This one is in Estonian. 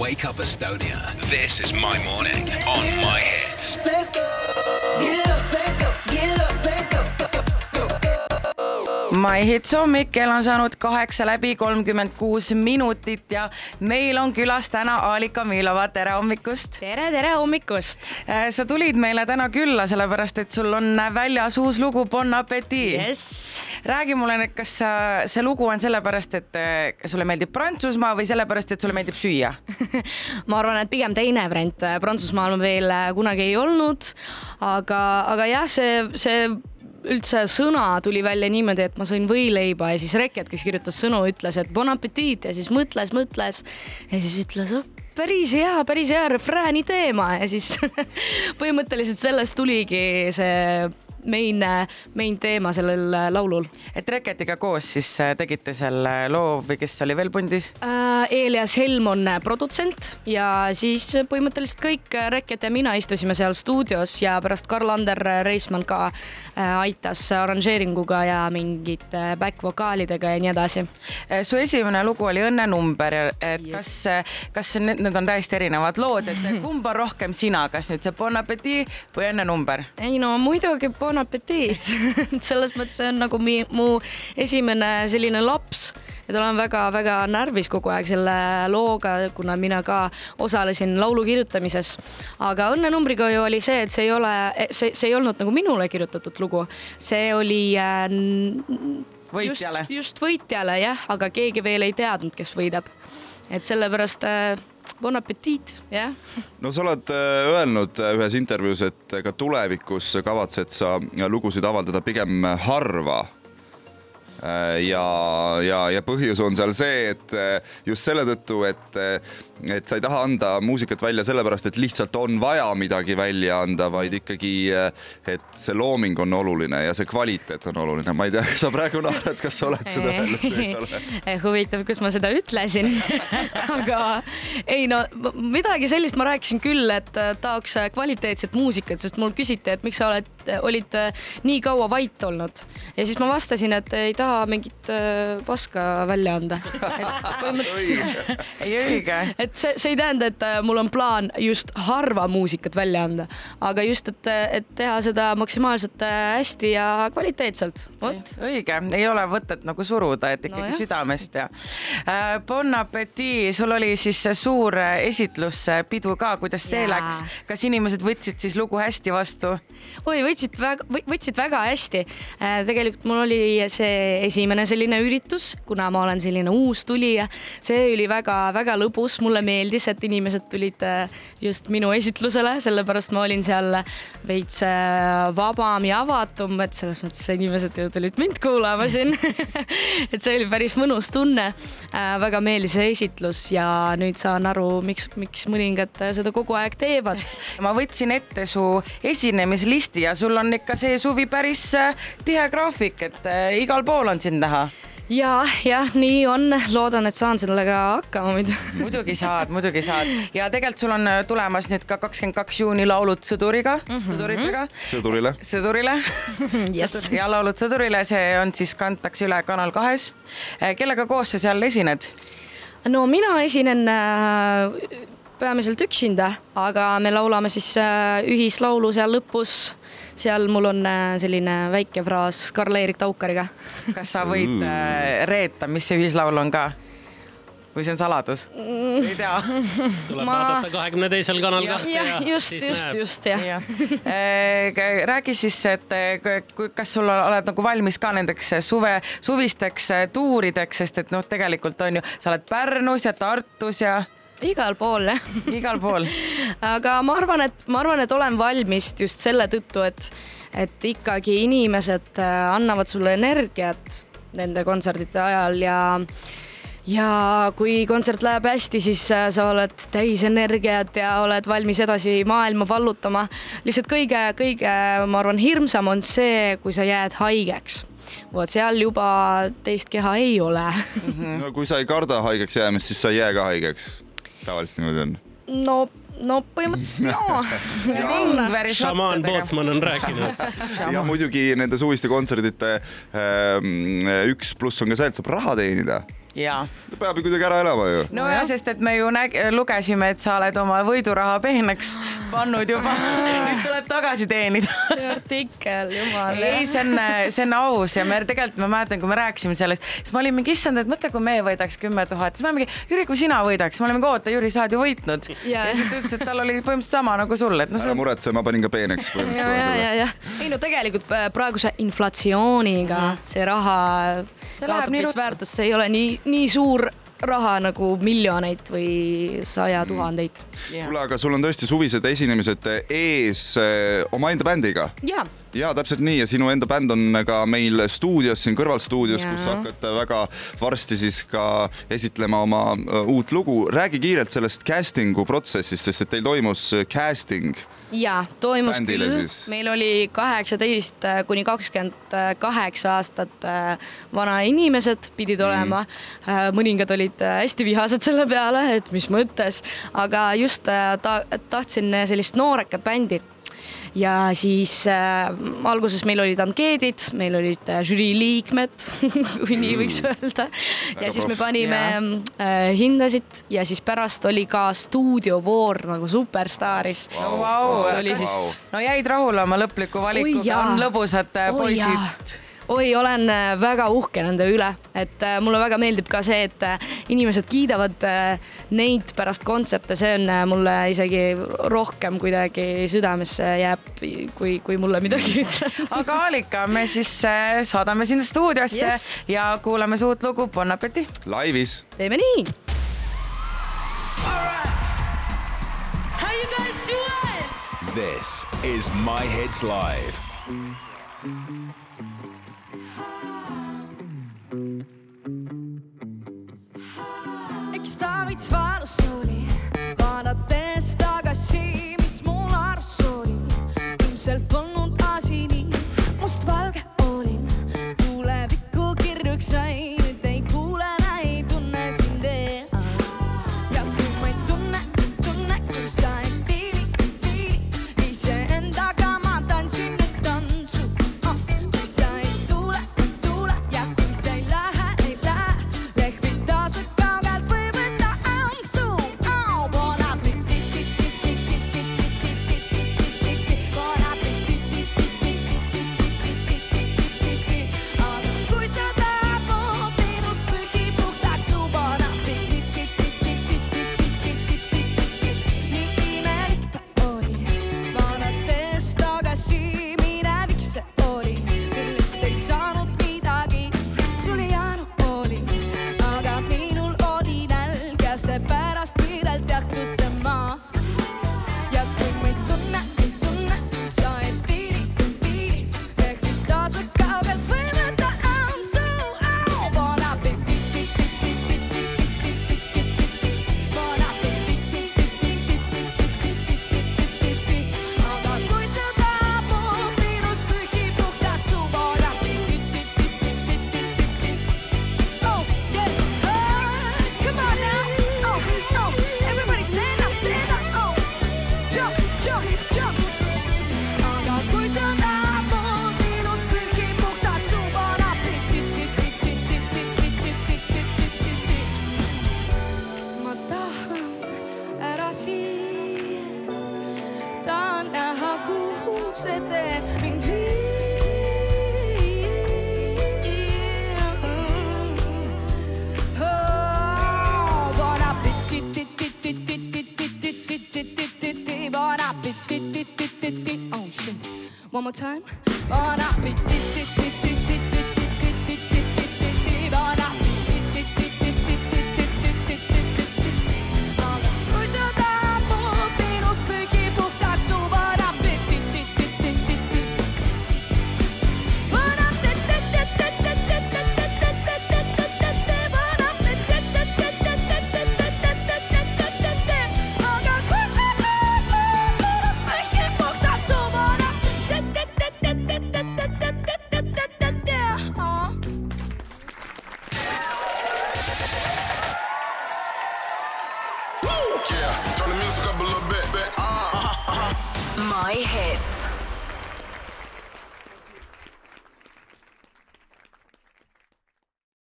Wake Up Estonia. This is my morning on my hits. Let's go. Get My Hits hommik, kell on saanud kaheksa läbi kolmkümmend kuus minutit ja meil on külas täna Alika Miilova, tere hommikust. tere, tere hommikust! sa tulid meile täna külla, sellepärast et sul on väljas uus lugu Bon Appetit jess, räägi mulle nüüd, kas sa, see lugu on sellepärast, et eh, sulle meeldib Prantsusmaa või sellepärast, et sulle meeldib süüa? ma arvan, et pigem teine variant, Prantsusmaal ma veel äh, kunagi ei olnud, aga, aga jah, see, see üldse sõna tuli välja niimoodi, et ma sõin võileiba ja siis Reket, kes kirjutas sõnu, ütles, et bon appetit ja siis mõtles, mõtles ja siis ütles, oh, päris hea, päris hea refrääni teema. Ja siis põhimõtteliselt sellest tuligi see main, main teema sellel laulul et Reketiga koos siis eh, tegite selle loo või kes oli veel pundis? äh, Elias Helm on produtsent ja siis põhimõtteliselt kõik Reket ja mina istusime seal stuudios ja pärast Karl-Ander Reismann ka äh, aitas arranžeeringuga ja mingite back-vokaalidega ja nii edasi. Su esimene lugu oli Õnnenumber, et kas, kas need, need on täiesti erinevad lood, et kumb on rohkem sina, kas nüüd see Bon Appetit või Õnnenumber? ei no muidugi bon appetit selles mõttes see on nagu mi, mu esimene selline laps ta on väga-väga närvis kogu aeg selle looga, kuna mina ka osalesin laulu kirjutamises. aga õnnenumbriga ju oli see, et see ei ole, see, see ei olnud nagu minule kirjutatud lugu, see oli äh, võitjale just, just võitjale jah, aga keegi veel ei teadnud, kes võidab. et sellepärast äh, bon appetit, jah. no sa oled äh, öelnud äh, ühes intervjuus, et ka tulevikus kavatsed sa lugusid avaldada pigem harva. Ja, ja, ja põhjus on seal see, et äh, just selle tõttu, et, et sa ei taha anda muusikat välja sellepärast, et lihtsalt on vaja midagi välja anda, vaid ikkagi, et see looming on oluline ja see kvaliteet on oluline. ma ei tea, sa praegu naerad, kas sa oled seda öelnud või ei ole? huvitav, kus ma seda ütlesin aga ei no midagi sellist ma rääkisin küll, et äh, tahaks äh, kvaliteetset muusikat, sest mul küsiti, et miks sa oled, olid äh, nii kaua vait olnud ja siis ma vastasin, et ei taha mingit paska välja anda. põhimõtteliselt, ei õige et see, see ei tähenda, et mul on plaan just harva muusikat välja anda, aga just, et, et teha seda maksimaalselt hästi ja kvaliteetselt, vot. õige, ei ole mõtet nagu suruda, et ikkagi No jah. südamest ja äh, Bon Appetit, sul oli siis suur esitluspidu ka, kuidas see läks, kas inimesed võtsid siis lugu hästi vastu? oi, võtsid väga, võtsid väga hästi. tegelikult mul oli see esimene selline üritus, kuna ma olen selline uus tulija, see oli väga-väga lõbus, mulle meeldis, et inimesed tulid äh, just minu esitlusele, sellepärast ma olin seal veits äh, vabam ja avatum, et selles mõttes inimesed ju tulid mind kuulama siin et see oli päris mõnus tunne. väga meeldis see esitlus ja nüüd saan aru, miks, miks mõningad äh, seda kogu aeg teevad ma võtsin ette su esinemislisti ja sul on ikka see suvi päris äh, tihe graafik, et äh, igal pool on sind näha. ja, jah, nii on, loodan, et saan sellega hakkama muidu. muidugi saad, muidugi saad ja tegelikult sul on äh, tulemas nüüd ka kakskümmend kaks juuni laulud sõduriga mm, -hmm. sõduritega, sõdurile sõdurile Yes. ja laulud sõdurile, see on siis kantakse üle Kanal kahes. kellega koos sa seal esined? no mina esinen äh, peamiselt üksinda, aga me laulame siis äh, ühislaulu seal lõpus. seal mul on äh, selline väike fraas Karl-Erik Taukariga. kas sa võid äh, reeta, mis see ühislaul on ka? või see on saladus? ei tea. tuleb Ma- vaadata kahekümne teisel Kanal kahte jah, just, siis just, näeb. just jah. Äh, räägi siis, et kas sul oled nagu valmis ka nendeks suve, suvisteks tuurideks, sest et noh, tegelikult on ju, sa oled Pärnus ja Tartus ja igal pool jah igal pool. aga ma arvan, et ma arvan, et olen valmis just selle tõttu, et, et ikkagi inimesed äh, annavad sulle energiat nende kontserdite ajal ja ja kui kontsert läheb hästi, siis äh, sa oled täis energiat ja oled valmis edasi maailma vallutama. lihtsalt kõige-kõige, ma arvan, hirmsam on see, kui sa jääd haigeks. vot seal juba teist keha ei ole no kui sa ei karda haigeks jäämist, siis sa ei jää ka haigeks. Tavaliselt niimoodi on. no, no põhimõtteliselt jaa. Ingveri šamaan. Pootsman on rääkinud. ja muidugi nende suviste kontserdite ähm, üks pluss on ka see, et saab raha teenida. Jaa peab ju kuidagi ära elama ju. nojah, sest et me ju näg-, lugesime, et sa oled oma võiduraha peeneks pannud juba, nüüd tuleb tagasi teenida. see artikkel, jumal. ei, see on, see on aus ja me tegelikult, ma mäletan, kui me rääkisime sellest, siis ma olin mingi, issand, et mõtle, kui me võidaks kümme tuhat, siis me mingi, Jüri, kui sina võidaks, me olime mingi, oota, Jüri, sa oled ju võitnud. ja Jaa. siis ta ütles, et tal oli põhimõtteliselt sama nagu sul, et noh, see ära on muretse, ma panin ka peeneks ja, ja, ja, põhimõtteliselt. ja ei no tegelikult äh, praeguse inflatsiooniga see raha See läheb kaotab veits väärtust, see ei ole nii, nii suur raha nagu miljoneid või saja tuhandeid. kuule, aga sul on tõesti suvised esinemised ees eh, omaenda bändiga ja, ja täpselt nii ja sinu enda bänd on ka meil stuudios siin kõrvalstuudios, kus sa Jaa. hakkad väga varsti siis ka esitlema oma äh, uut lugu. räägi kiirelt sellest casting'u protsessist, sest et teil toimus äh, casting. ja toimus Bändile küll meil oli kaheksateist kuni kakskümmend kaheksa aastat äh, vana inimesed pidid olema mm.. mõningad olid äh, hästi vihased selle peale, et mis mõttes, aga just äh, ta, tahtsin sellist noorekat bändi ja siis äh, alguses meil olid ankeedid, meil olid äh, žürii liikmed, kui nii võiks öelda. ja siis me panime äh, hindasid ja siis pärast oli ka stuudiovoor nagu Superstaaris no,. vau See oli siis- no jäid rahule oma lõpliku valikuga, on lõbusad jaa. poisid. oi, olen äh, väga uhke nende üle, et äh, mulle väga meeldib ka see, et äh, inimesed kiidavad neid pärast kontserte, see on mulle isegi rohkem kuidagi südamesse jääb, kui, kui mulle midagi ütleb. aga Alika, me siis saadame sind stuudiosse Yes. ja kuulame su uut lugu Bon appetit. laivis. teeme nii. How you guys doing? This is My Hits Live. zwei. One more time, hits.